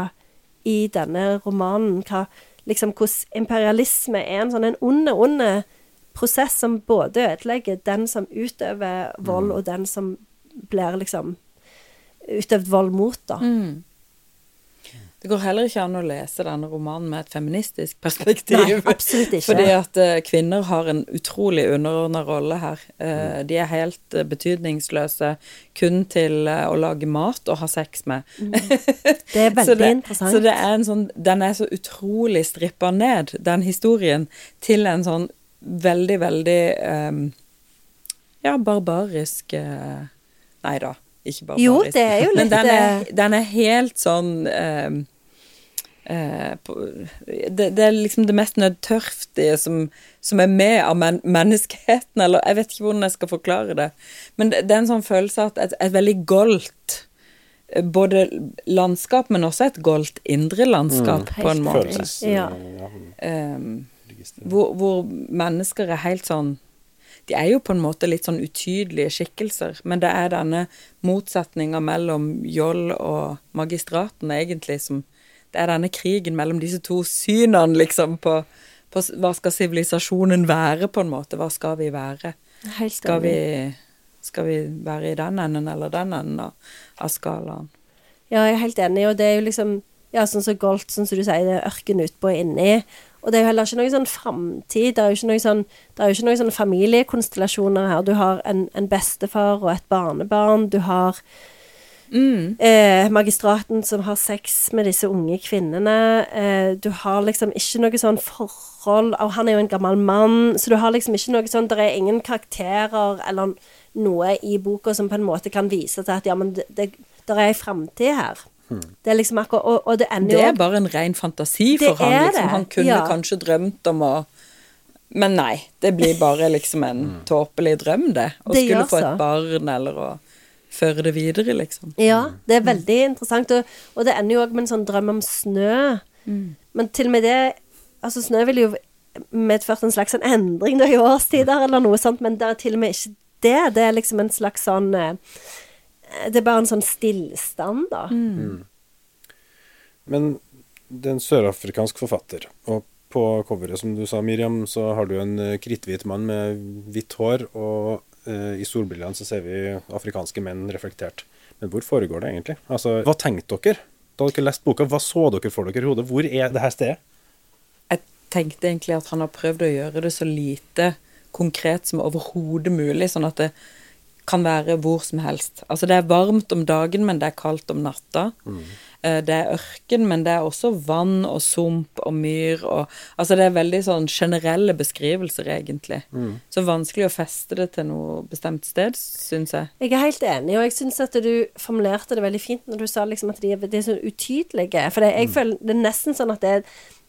i denne romanen. Hva, liksom, hvordan imperialisme er en sånn en ond, ond prosess som både ødelegger den som utøver vold, og den som blir liksom utøvd vold mot, da. Mm. Det går heller ikke an å lese denne romanen med et feministisk perspektiv. Nei, absolutt ikke. Fordi at eh, kvinner har en utrolig underordna rolle her. Eh, de er helt eh, betydningsløse kun til å lage mat og ha sex med. Det er veldig så det, interessant. Så det er en sånn Den er så utrolig strippa ned, den historien, til en sånn veldig, veldig um, Ja, barbarisk uh, Nei da, ikke barbarisk. Jo, det er jo Men litt, den er, eh, den er helt sånn um, uh, på, det, det er liksom det mest nødtørftige som, som er med av men, menneskeheten, eller jeg vet ikke hvordan jeg skal forklare det. Men det, det er en sånn følelse at et, et veldig goldt både landskap, men også et goldt indre landskap, på en Helt måte. Følelses... Ja. ja, Ehm. Hvor, hvor mennesker er helt sånn De er jo på en måte litt sånn utydelige skikkelser, men det er denne motsetninga mellom Joll og magistraten, egentlig, som Det er denne krigen mellom disse to synene, liksom, på, på hva skal sivilisasjonen være, på en måte? Hva skal vi være? Helt Skal vi, skal vi være i den enden eller den enden av, av skalaen? Ja, jeg er helt enig, og det er jo liksom Ja, sånn som Golt, sånn som du sier, det er ørken utpå og inni. Og det er jo heller ikke noe sånn framtid. Det er jo ikke noe sånn ikke noen sånn familiekonstellasjoner her. Du har en, en bestefar og et barnebarn. Du har Mm. eh, magistraten som har sex med disse unge kvinnene. Eh, du har liksom ikke noe sånn forhold Og han er jo en gammel mann, så du har liksom ikke noe sånn Det er ingen karakterer eller noe i boka som på en måte kan vise til at ja, men det, det, det er ei framtid her. Det er liksom akkurat Og, og det ender jo Det jo er bare en ren fantasi for han. Liksom. Han kunne ja. kanskje drømt om å Men nei, det blir bare liksom en tåpelig drøm, det. Å Det skulle få et barn, eller å føre det videre, liksom. Ja, det er veldig interessant. Og, og det ender jo òg med en sånn drøm om snø. Men til og med det Altså, snø ville jo medført en slags en endring da, i årstider, eller noe sånt, men det er til og med ikke det. Det er liksom en slags sånn eh, Det er bare en sånn stillstand, da. Men det er en sørafrikansk forfatter, og på coveret, som du sa, Miriam, så har du en eh, kritthvit mann med hvitt hår, og eh, i solbrillene så ser vi afrikanske menn reflektert. Men hvor foregår det egentlig? Altså, hva tenkte dere da dere leste boka? Hva så dere for dere i hodet? Hvor er det her stedet? Jeg tenkte egentlig at han har prøvd å gjøre det så lite konkret som overhodet mulig, sånn at det kan være hvor som helst. Altså det er varmt om dagen, men det er kaldt om natta. Mm. Det er ørken, men det er også vann og sump og myr og Altså det er veldig sånn generelle beskrivelser, egentlig. Så vanskelig å feste det til noe bestemt sted, syns jeg. Jeg er helt enig, og jeg syns at du formulerte det veldig fint når du sa liksom at de, er- de er så utydelige. For det, jeg føler det er nesten sånn at det er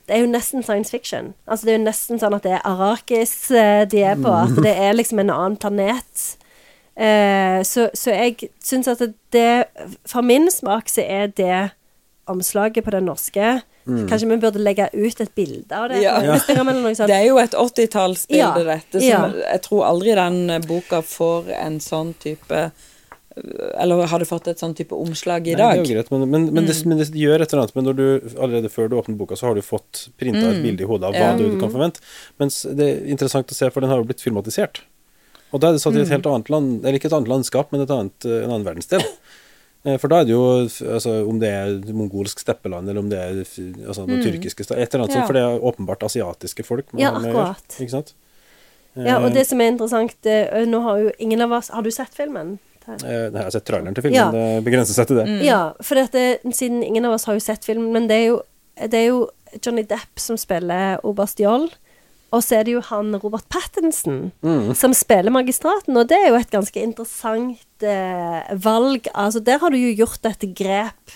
det er jo nesten science fiction. Altså Det er jo nesten sånn at det er Arrakis eh, de er på. At det er liksom en annen planet. Eh, så, så jeg syns at det For min smak så er det omslaget på den norske Kanskje vi burde legge ut et bilde av det? Ja. på eller noe sånt. Det er jo et 80-tallsbilde, Ja, dette, som ja. jeg tror aldri den boka får en sånn type Eller har det fått et sånn type omslag i Nei, dag? Mm. det er jo greit, men, men, men, det, men det gjør et eller annet. Men når du, allerede før du åpner boka, så har du fått printa et bilde i hodet av hva Mm. Ja. du kan forvente. Mens det er interessant å se, for den har jo blitt filmatisert. Og da er det satt i Mm. et helt annet land, eller ikke et annet landskap, men et annet, eh, en annen verdensdel. Eh, For da er det jo altså, om det er mongolsk steppeland, eller om det er altså, noen tyrkiske Et eller annet Mm. Ja. sånt, for det er åpenbart asiatiske folk. man Ja, har med akkurat. Ikke sant? Ja, og Eh, det som er interessant eh, Nå har jo ingen av oss Har du sett filmen? eh, nei, Jeg har sett traileren til filmen, Ja. det begrenser seg til det. Mm. Ja, for dette, siden ingen av oss har jo sett filmen, men det er jo, det er jo Johnny Depp som spiller Oberst Joll, og så er det jo han Robert Pattinson Mm. som spiller magistraten, og det er jo et ganske interessant eh, valg. Altså, der har du jo gjort et grep,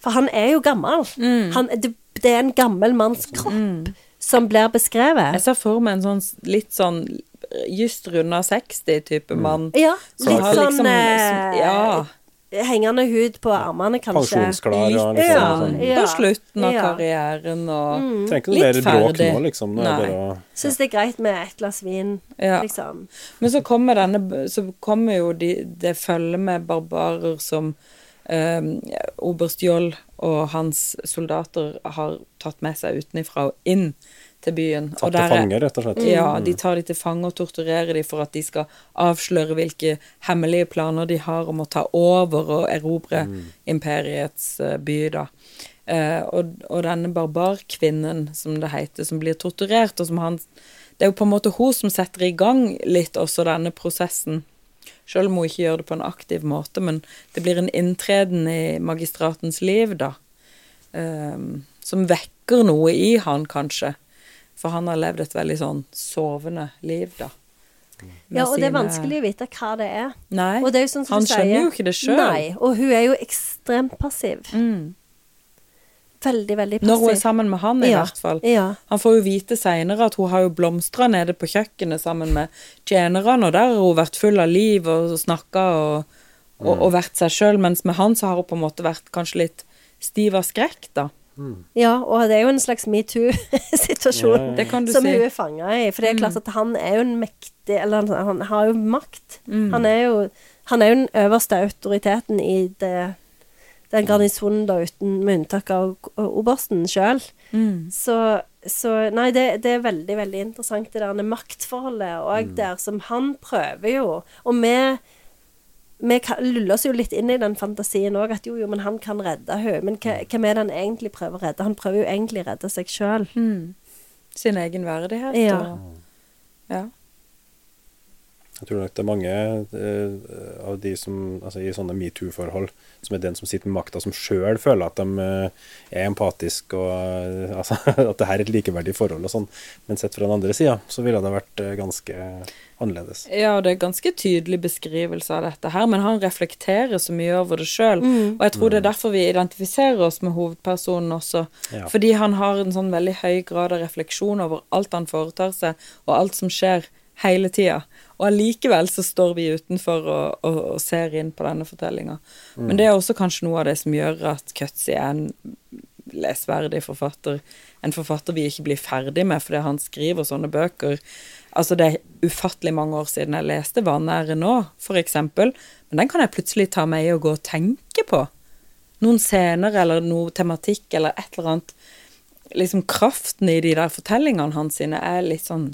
for han er jo gammel. Mm. Han, det, det er en gammel manns kropp som blir beskrevet. Jeg ser for meg en sånn litt sånn just runda 60-type mann. Ja, litt har sånn liksom- eh, Ja. Hengende hud på armene, kanskje. Pensjonsklar og liksom Ja, sånn. ja. På slutten av Ja. karrieren og Trenger ikke noe mer bråk nå, liksom. Nå å Syns det er greit med et glass vin, Ja. liksom. Men så kommer denne Så kommer jo de, det følger med barbarer som eh, oberst Joll og hans soldater har tatt med seg utenfra og inn til byen. tatt til fange, rett og slett. Ja, de tar de til fange og torturerer de for at de skal avsløre hvilke hemmelige planer de har om å ta over og erobre imperiets eh, by, da. Eh, og, og denne barbarkvinnen, som det heter, som blir torturert, og som han Det er jo på en måte hun som setter i gang litt også denne prosessen. Selv om hun ikke gjør det på en aktiv måte, men det blir en inntreden i magistratens liv, da. Ehm, som vekker noe i han, kanskje. For han har levd et veldig sånn sovende liv, da. Ja, og det er vanskelig å vite hva det er. Nei, det er sånn som han skjønner sier- jo ikke det sjøl. Nei, og hun er jo ekstremt passiv. Mm. Veldig, veldig Når hun er sammen med han, i Ja, hvert fall. Ja. Han får jo vite seinere at hun har jo blomstra nede på kjøkkenet sammen med tjenerne, og der har hun vært full av liv og snakka og, og, og vært seg sjøl, mens med han så har hun på en måte vært kanskje litt stiv av skrekk, da. Ja, og det er jo en slags metoo-situasjon du som si. hun er fanga i. For det er klart at han er jo en mektig Eller han, han har jo makt. Mm. Han er jo Han er jo den øverste autoriteten i det, den garnisonen da uten med unntak av obersten sjøl. Mm. Så, så Nei, det, det er veldig, veldig interessant, det der med maktforholdet og der som han prøver jo. Og vi vi luller oss jo litt inn i den fantasien òg, at jo, jo, men han kan redde henne. Men hva, hvem er det han egentlig prøver å redde? Han prøver jo egentlig å redde seg sjøl. Mm. Sin egen verdighet. Ja. Og, ja. Jeg tror nok det er mange uh, av de som altså i sånne metoo-forhold, som er den som sitter med makta, som sjøl føler at de uh, er empatiske, og uh, altså, at det her er et likeverdig forhold og sånn. Men sett fra den andre sida, så ville det vært ganske annerledes. Ja, og det er ganske tydelig beskrivelse av dette her, men han reflekterer så mye over det sjøl. Og jeg tror det er derfor vi identifiserer oss med hovedpersonen også. Ja. Fordi han har en sånn veldig høy grad av refleksjon over alt han foretar seg, og alt som skjer hele tida. Og allikevel så står vi utenfor og, og, og ser inn på denne fortellinga. Men det er også kanskje noe av det som gjør at Cutsy er en lesverdig forfatter. En forfatter vi ikke blir ferdig med fordi han skriver sånne bøker. Altså, det er ufattelig mange år siden jeg leste 'Vanære nå', for eksempel. Men den kan jeg plutselig ta med i og gå og tenke på. Noen scener eller noe tematikk eller et eller annet. Liksom kraften i de der fortellingene hans sine er litt sånn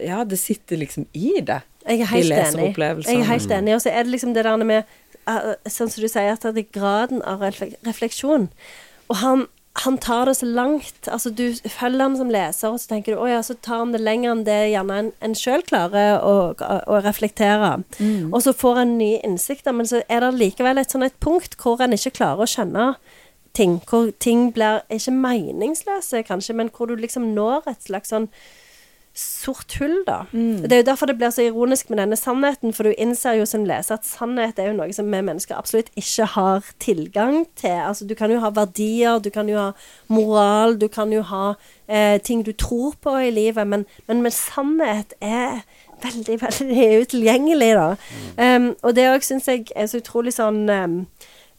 Ja, det sitter liksom i det. Jeg er helt enig. Jeg er helt enig. Og så er det liksom det der med uh, Sånn som du sier, at det er graden av refleksjon. Og han, han tar det så langt. Altså, du følger han som leser, og så tenker du å ja, så tar han det lenger enn det gjerne en, en sjøl klarer å, å reflektere. Og så får han nye innsikter, men så er det likevel et sånn et punkt hvor en ikke klarer å skjønne ting. Hvor ting blir ikke meningsløse, kanskje, men hvor du liksom når et slags sånn sort hull, da. Det er jo derfor det blir så ironisk med denne sannheten, for du innser jo som leser at sannhet er jo noe som vi mennesker absolutt ikke har tilgang til. Altså, du kan jo ha verdier, du kan jo ha moral, du kan jo ha eh, ting du tror på i livet, men, men med sannhet er veldig, veldig utilgjengelig, da. Um, og det òg syns jeg er så utrolig sånn um,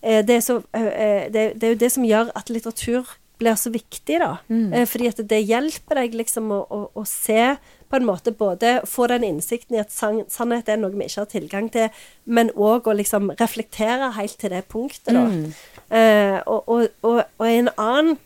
det, er så, uh, det, det er jo det som gjør at litteratur blir så viktig, da. Eh, fordi at det hjelper deg liksom å, å, å se på en måte både få den innsikten i at san sannhet er noe vi ikke har tilgang til, men òg å liksom reflektere helt til det punktet, da. Eh, og, og, og, og en annen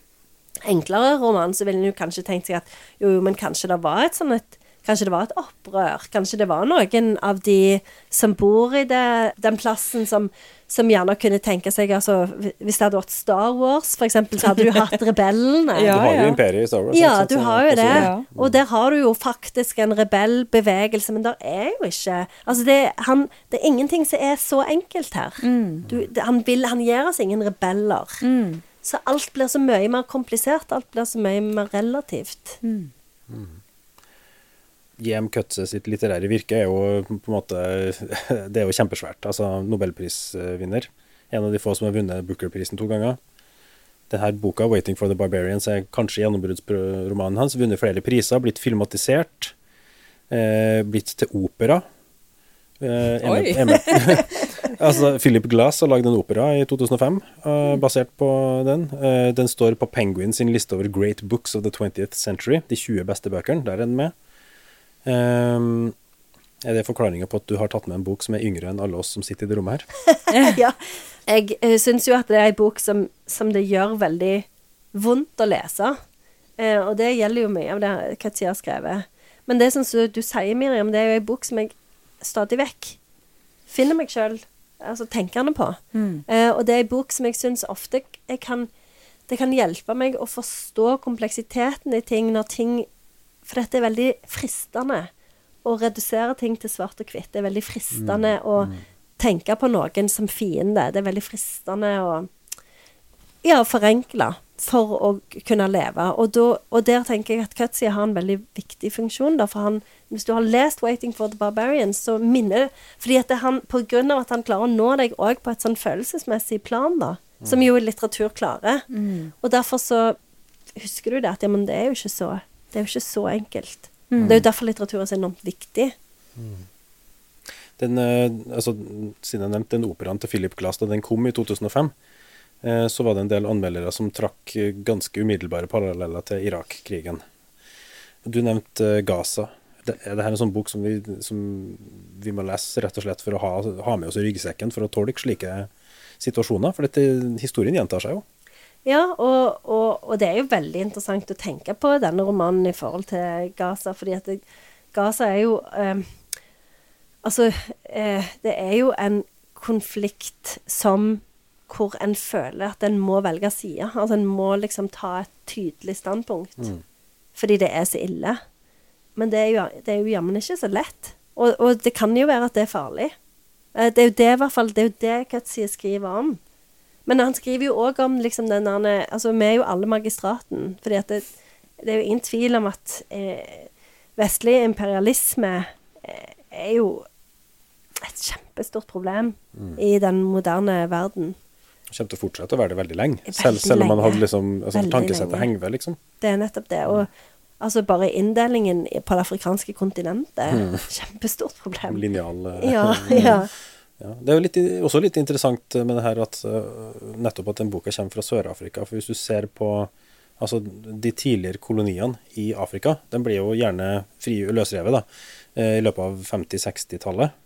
enklere roman, så ville en jo kanskje tenkt seg at jo, jo, men kanskje det var et sånn et Kanskje det var et opprør. Kanskje det var noen av de som bor i det, den plassen, som, som gjerne kunne tenke seg altså, Hvis det hadde vært Star Wars, for eksempel, så hadde du hatt rebellene. Ja, du har jo ja. imperiet i Star Wars. Ja, sant, du har jo det. Ja. Og der har du jo faktisk en rebellbevegelse, men det er jo ikke Altså, det, han, det er ingenting som er så enkelt her. Du, det, han, vil, han gir oss ingen rebeller. Så alt blir så mye mer komplisert. Alt blir så mye mer relativt. J.M. Cutse sitt litterære virke er jo på en måte Det er jo kjempesvært. Altså nobelprisvinner. En av de få som har vunnet Booker-prisen to ganger. Denne boka, 'Waiting for the Barbarians', er kanskje gjennombruddsromanen hans. Vunnet flere priser, blitt filmatisert, eh, blitt til opera. Eh, Oi. altså, Philip Glass har lagd en opera i 2005 eh, basert på den. Eh, den står på Penguin sin liste over Great Books of the 20th Century. De 20 beste bøkene. Der er den med. Ehm, er det forklaringa på at du har tatt med en bok som er yngre enn alle oss som sitter i det rommet her? ja. Jeg uh, syns jo at det er ei bok som, som det gjør veldig vondt å lese. Eh, og det gjelder jo mye av det Katja har skrevet. Men det som du sier, Miriam, det er jo ei bok som jeg stadig vekk finner meg sjøl altså, tenkende på. Eh, og det er ei bok som jeg syns ofte jeg kan Det kan hjelpe meg å forstå kompleksiteten i ting når ting For dette er veldig fristende å redusere ting til svart og hvitt. Det er veldig fristende å tenke på noen som fiende. Det er veldig fristende å ja, forenkle for å kunne leve. Og, da, og der tenker jeg at Cutsey har en veldig viktig funksjon. Da, for han, hvis du har lest 'Waiting for the Barbarians', så minner Fordi at det, han, på grunn av at han klarer å nå deg òg på et sånn følelsesmessig plan, da, som jo litteratur klarer. Og derfor så husker du det at ja, men det er jo ikke så, det er jo ikke så enkelt. Det er jo derfor litteratur er så enormt viktig. Den, eh, altså, siden jeg nevnte den operaen til Philip Glass da den kom i 2005, eh, så var det en del anmeldere som trakk eh, ganske umiddelbare paralleller til Irak-krigen. Du nevnte eh, Gaza. Det, er dette en sånn bok som vi, som vi må lese rett og slett for å ha, ha med oss i ryggsekken for å tolke slike situasjoner? For dette, historien gjentar seg jo. Ja, og, og, og det er jo veldig interessant å tenke på denne romanen i forhold til Gaza, fordi at det, Gaza er jo eh, Altså, eh, det er jo en konflikt som hvor en føler at en må velge side. Altså en må liksom ta et tydelig standpunkt. Fordi det er så ille. Men det er jo, det er jo jammen ikke så lett. Og, og det kan jo være at det er farlig. Eh, Det er jo det i hvert fall, det er jo det Cutsie skriver om. Men han skriver jo òg om liksom den der Altså, vi er jo alle magistraten. fordi at det, det er jo ingen tvil om at eh, vestlig imperialisme eh, er jo et kjempestort problem i den moderne verden. Det kommer til å fortsette å være det veldig lenge. Veldig Selv, selv om man hadde liksom altså, Tankesettet henger ved, liksom. Det er nettopp det. Og altså bare inndelingen på det afrikanske kontinentet et kjempestort problem. Linjal eh, Ja, ja. Ja, det er jo litt, også litt interessant med det her at øh, nettopp at den boka kommer fra Sør-Afrika. For hvis du ser på altså, de tidligere koloniene i Afrika, den blir jo gjerne fri løsrevet da, eh, i løpet av 50-60-tallet.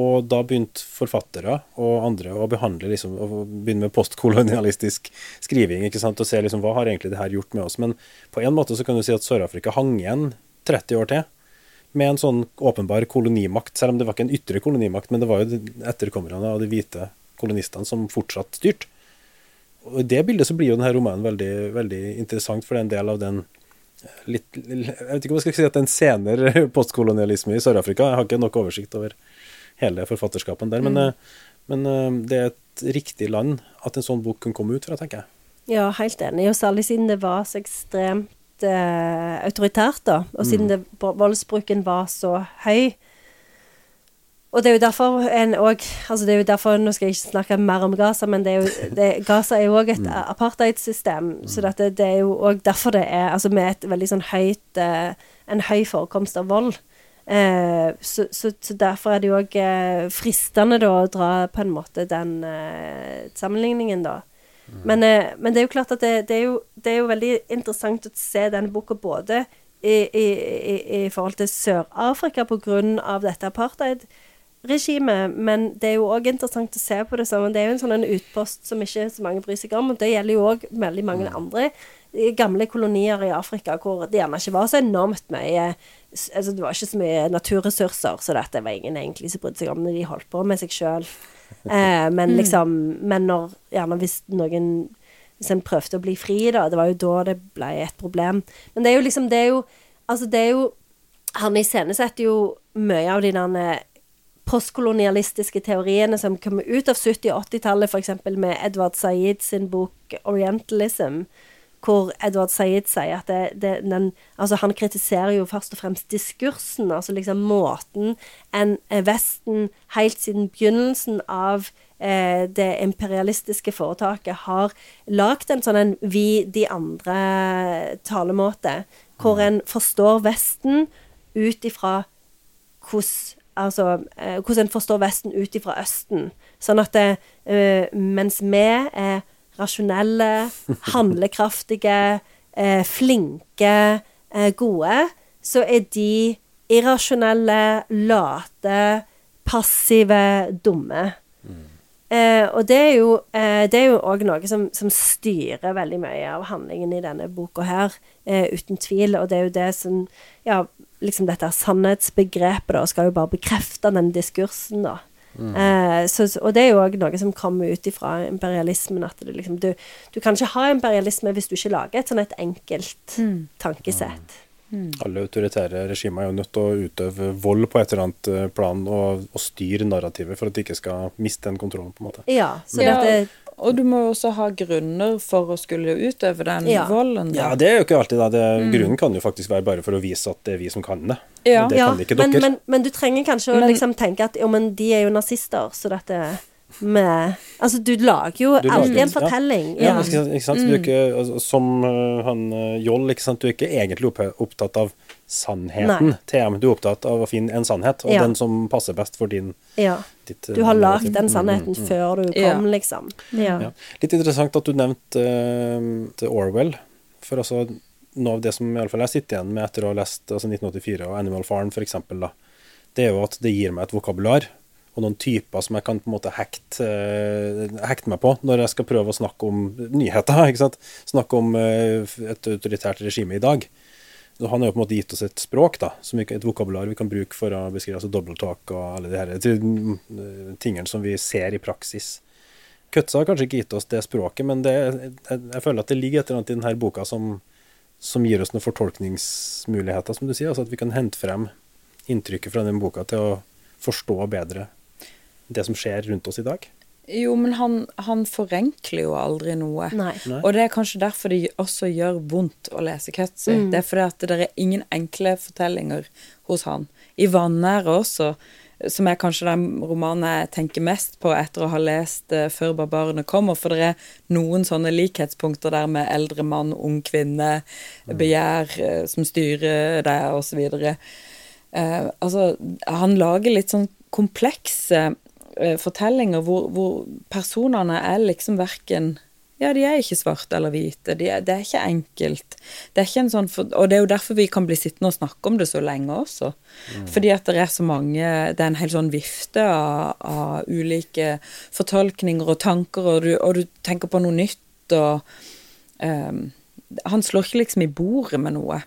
Og da begynte forfattere og andre å behandle liksom, å begynne med postkolonialistisk skriving. ikke sant, Og se liksom, hva har egentlig det her gjort med oss. Men på en måte så kan du si at Sør-Afrika hang igjen 30 år til med en sånn åpenbar kolonimakt, selv om det var ikke en ytre kolonimakt, men det var jo etterkommerne av de hvite kolonistene som fortsatt styrte. Og I det bildet så blir jo denne romanen veldig, veldig interessant, for det er en del av den litt, Jeg vet ikke om jeg skal si at er senere postkolonialisme i Sør-Afrika. Jeg har ikke nok oversikt over hele forfatterskapen der, men, eh, men eh, det er et riktig land at en sånn bok kunne komme ut fra, tenker jeg. Ja, helt enig. Og særlig siden det var så ekstremt eh, autoritært, da. Og siden det, voldsbruken var så høy. Og det er jo derfor en òg altså det er jo derfor, Nå skal jeg ikke snakke mer om Gaza, men det er jo, det, Gaza er jo òg et apartheidsystem. Så dette, det er jo òg derfor det er altså Med et veldig sånn høyt eh, En høy forekomst av vold. Eh, så, så, så derfor er det jo òg eh, fristende da å dra på en måte den eh, sammenligningen, da. Men, eh, men det er jo klart at det, det, er jo, det er jo veldig interessant å se denne boka både i, i, i, i forhold til Sør-Afrika pga. dette apartheid-regimet. Men det er jo òg interessant å se på det som Det er jo en sånn en utpost som ikke så mange bryr seg om. og Det gjelder jo òg veldig mange andre gamle kolonier i Afrika hvor det gjerne ikke var så enormt mye altså Det var ikke så mye naturressurser, så dette var ingen egentlig som brydde seg om når de holdt på med seg sjøl. Eh, men liksom Men når gjerne hvis noen Hvis en prøvde å bli fri, da, det var jo da det ble et problem. Men det er jo liksom Det er jo Altså, det er jo Han iscenesetter jo mye av de der postkolonialistiske teoriene som kommer ut av 70- og 80-tallet, f.eks. med Edward Said sin bok 'Orientalism', hvor Edward Said sier at det, det, den, altså han kritiserer jo først og fremst diskursen, altså liksom måten en eh, Vesten helt siden begynnelsen av eh, det imperialistiske foretaket har lagd en sånn en vi de andre talemåte, hvor en forstår Vesten ut ifra hvordan Altså eh, hvordan en forstår Vesten ut ifra Østen. Sånn at det, eh, mens vi er rasjonelle, handlekraftige, eh, flinke, eh, gode, så er de irrasjonelle, late, passive, dumme. Eh, og det er jo eh, òg noe som, som, styrer veldig mye av handlingen i denne boka her, eh, uten tvil. Og det er jo det som Ja, liksom dette sannhetsbegrepet, da, skal jo bare bekrefte den diskursen, da. Mm. Eh, så, og det er jo òg noe som kommer ut ifra imperialismen. At liksom, du, du, kan ikke ha imperialisme hvis du ikke lager et sånn et enkelt mm. tankesett. Mm. Alle autoritære regimer er jo nødt til å utøve vold på et eller annet eh, plan og, og styre narrativet for at de ikke skal miste den kontrollen. på en måte. Ja, så ja. dette og du må jo også ha grunner for å skulle utøve den ja. volden. Da. Ja, det er jo ikke alltid, da. Det, mm. Grunnen kan jo faktisk være bare for å vise at det er vi som kan det. Ja. Det kan ikke dere. Men, men, men, du trenger kanskje å liksom tenke at jo, men de er jo nazister, så dette med Altså, du lager jo du alltid lager, en fortelling. Ja, ja. Ikke, ikke sant? Mm. Du er ikke, altså, som uh, han uh, Joll, ikke sant? du er ikke egentlig opptatt av sannheten. TM, du er opptatt av å finne en sannhet, og ja. den som passer best for din Ja. Ditt, du har lagd den sannheten mm, mm, før du kom, liksom. Ja. Litt interessant at du nevnte uh, Orwell. For altså, noe av det som i alle fall jeg sitter igjen med etter å ha lest altså 1984 og Animal Farm, f.eks., det er jo at det gir meg et vokabular og noen typer som jeg kan på en måte hekte, uh, hekte meg på når jeg skal prøve å snakke om nyheter. ikke sant? Snakke om uh, et autoritært regime i dag. Han har jo på en måte gitt oss et språk, da, som et vokabular vi kan bruke for å beskrive altså double talk og alle de her eh, tingene som vi ser i praksis. Kutza har kanskje ikke gitt oss det språket, men det, jeg, jeg, føler at det ligger et eller annet i denne boka som, som gir oss noen fortolkningsmuligheter, som du sier. altså At vi kan hente frem inntrykket fra den boka til å forstå bedre det som skjer rundt oss i dag? Jo, men han, han forenkler jo aldri noe. Nei. Og det er kanskje derfor det også gjør vondt å lese Cutzy. Mm. Det er fordi at det er ingen enkle fortellinger hos han. I 'Vanære' også, som er kanskje den romanen jeg tenker mest på etter å ha lest uh, 'Før barbarene kommer', for det er noen sånne likhetspunkter der med eldre mann, ung kvinne, mm. begjær uh, som styrer deg, osv. Uh, altså, han lager litt sånn komplekse uh, fortellinger hvor, hvor, personene er liksom verken ja, de er ikke svarte eller hvite. De er, det er ikke enkelt. Det er ikke en sånn for, og det er jo derfor vi kan bli sittende og snakke om det så lenge også. Mm. Fordi at det er så mange Det er en hel sånn vifte av, av ulike fortolkninger og tanker, og du, og du, tenker på noe nytt, og um, Han slår ikke liksom i bordet med noe.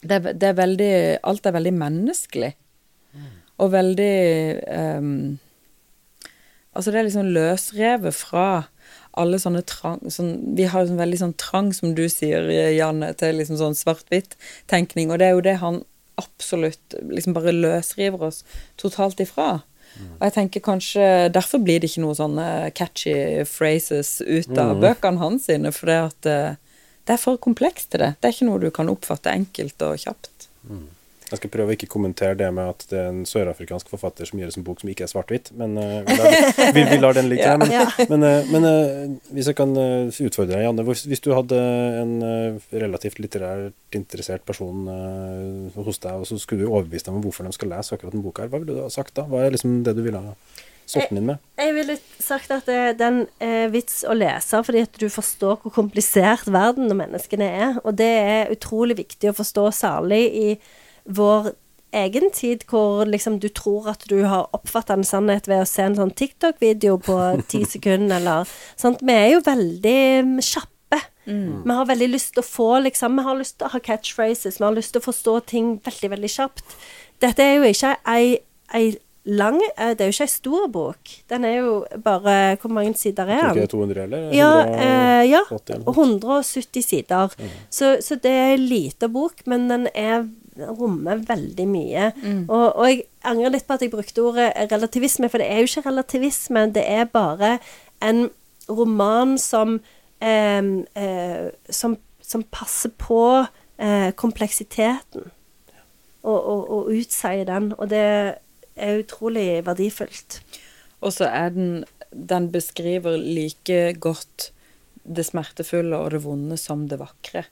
Det, det er veldig Alt er veldig menneskelig. Mm. Og veldig um, Altså, det er liksom løsrevet fra alle sånne trang sånn, Vi har jo sånn veldig sånn trang, som du sier, Janne, til liksom sånn svart-hvitt-tenkning, og det er jo det han absolutt liksom bare løsriver oss totalt ifra. Og jeg tenker kanskje derfor blir det ikke noe sånne catchy phrases ut av mm. bøkene hans sine, for det at eh, det er for komplekst til det. Det er ikke noe du kan oppfatte enkelt og kjapt. Mm. Jeg skal prøve å ikke kommentere det med at det er en sørafrikansk forfatter som gjør en bok som ikke er svart-hvitt, men uh, vi, lar, vi, vi, lar, den ligge. ja. Men, ja. men, uh, men uh, hvis jeg kan utfordre deg, Janne. Hvis du hadde en relativt litterært interessert person hos deg, og så skulle du overbevist dem om hvorfor de skal lese akkurat den boka her, hva ville du ha sagt da? Hva er liksom det du ville ha solgte den inn med? Jeg ville sagt at det, den er vits å lese fordi at du forstår hvor komplisert verden og menneskene er. Og det er utrolig viktig å forstå, særlig i vår egen tid, hvor liksom du tror at du har oppfatta en sannhet ved å se en sånn TikTok-video på ti sekunder, eller sant. Vi er jo veldig kjappe. Vi har veldig lyst til å få liksom Vi har lyst til å ha catchphrases, vi har lyst til å forstå ting veldig, veldig kjapt. Dette er jo ikke ei, ei lang eh, Det er jo ikke ei stor bok. Den er jo bare Hvor mange sider er den? ikke er 200 eller? Ja, eh, ja 180 170 sider. Så, så det er en lita bok, men den er rommer veldig mye. Og, og jeg angrer litt på at jeg brukte ordet relativisme, for det er jo ikke relativisme. Det er bare en roman som eh, eh, som, som passer på eh, kompleksiteten. Og, og, og utsier den. Og det er utrolig verdifullt. Og så er den Den beskriver like godt det smertefulle og det vonde som det vakre.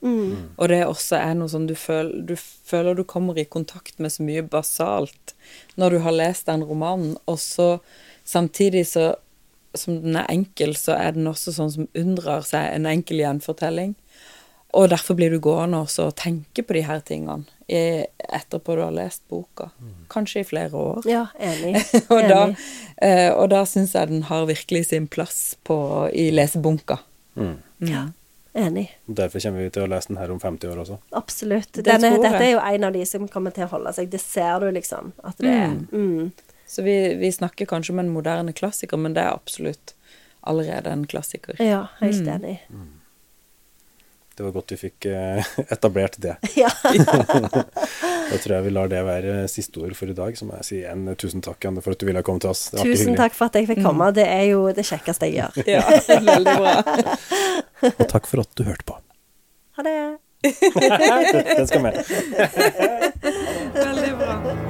Og det også er noe som du føler, du føler du kommer i kontakt med så mye basalt når du har lest den romanen, og så samtidig så som den er enkel, så er den også sånn som unndrar seg en enkel gjenfortelling. Og derfor blir du gående også og tenke på de her tingene i, etterpå du har lest boka. Kanskje i flere år. Ja, enig. og, da, eh, og da syns jeg den har virkelig sin plass på, i lesebunka. Mm. Ja, enig. Derfor kommer vi til å lese den her om 50 år også. Absolutt. Denne, dette er jo en av de som kommer til å holde seg. Det ser du, liksom. At det er mm. Så vi, vi snakker kanskje om en moderne klassiker, men det er absolutt allerede en klassiker. Ja, helt enig. Det var godt vi fikk eh, etablert det. Ja. Da tror jeg vi lar det være siste ord for i dag. Så må jeg si en tusen takk, Anne, for at du ville komme til oss. Det var Tusen hyggelig. takk for at jeg fikk komme. Det er jo det kjekkeste jeg gjør. Ja, veldig bra. Og takk for at du hørte på. Ha det. Den skal med. Veldig bra.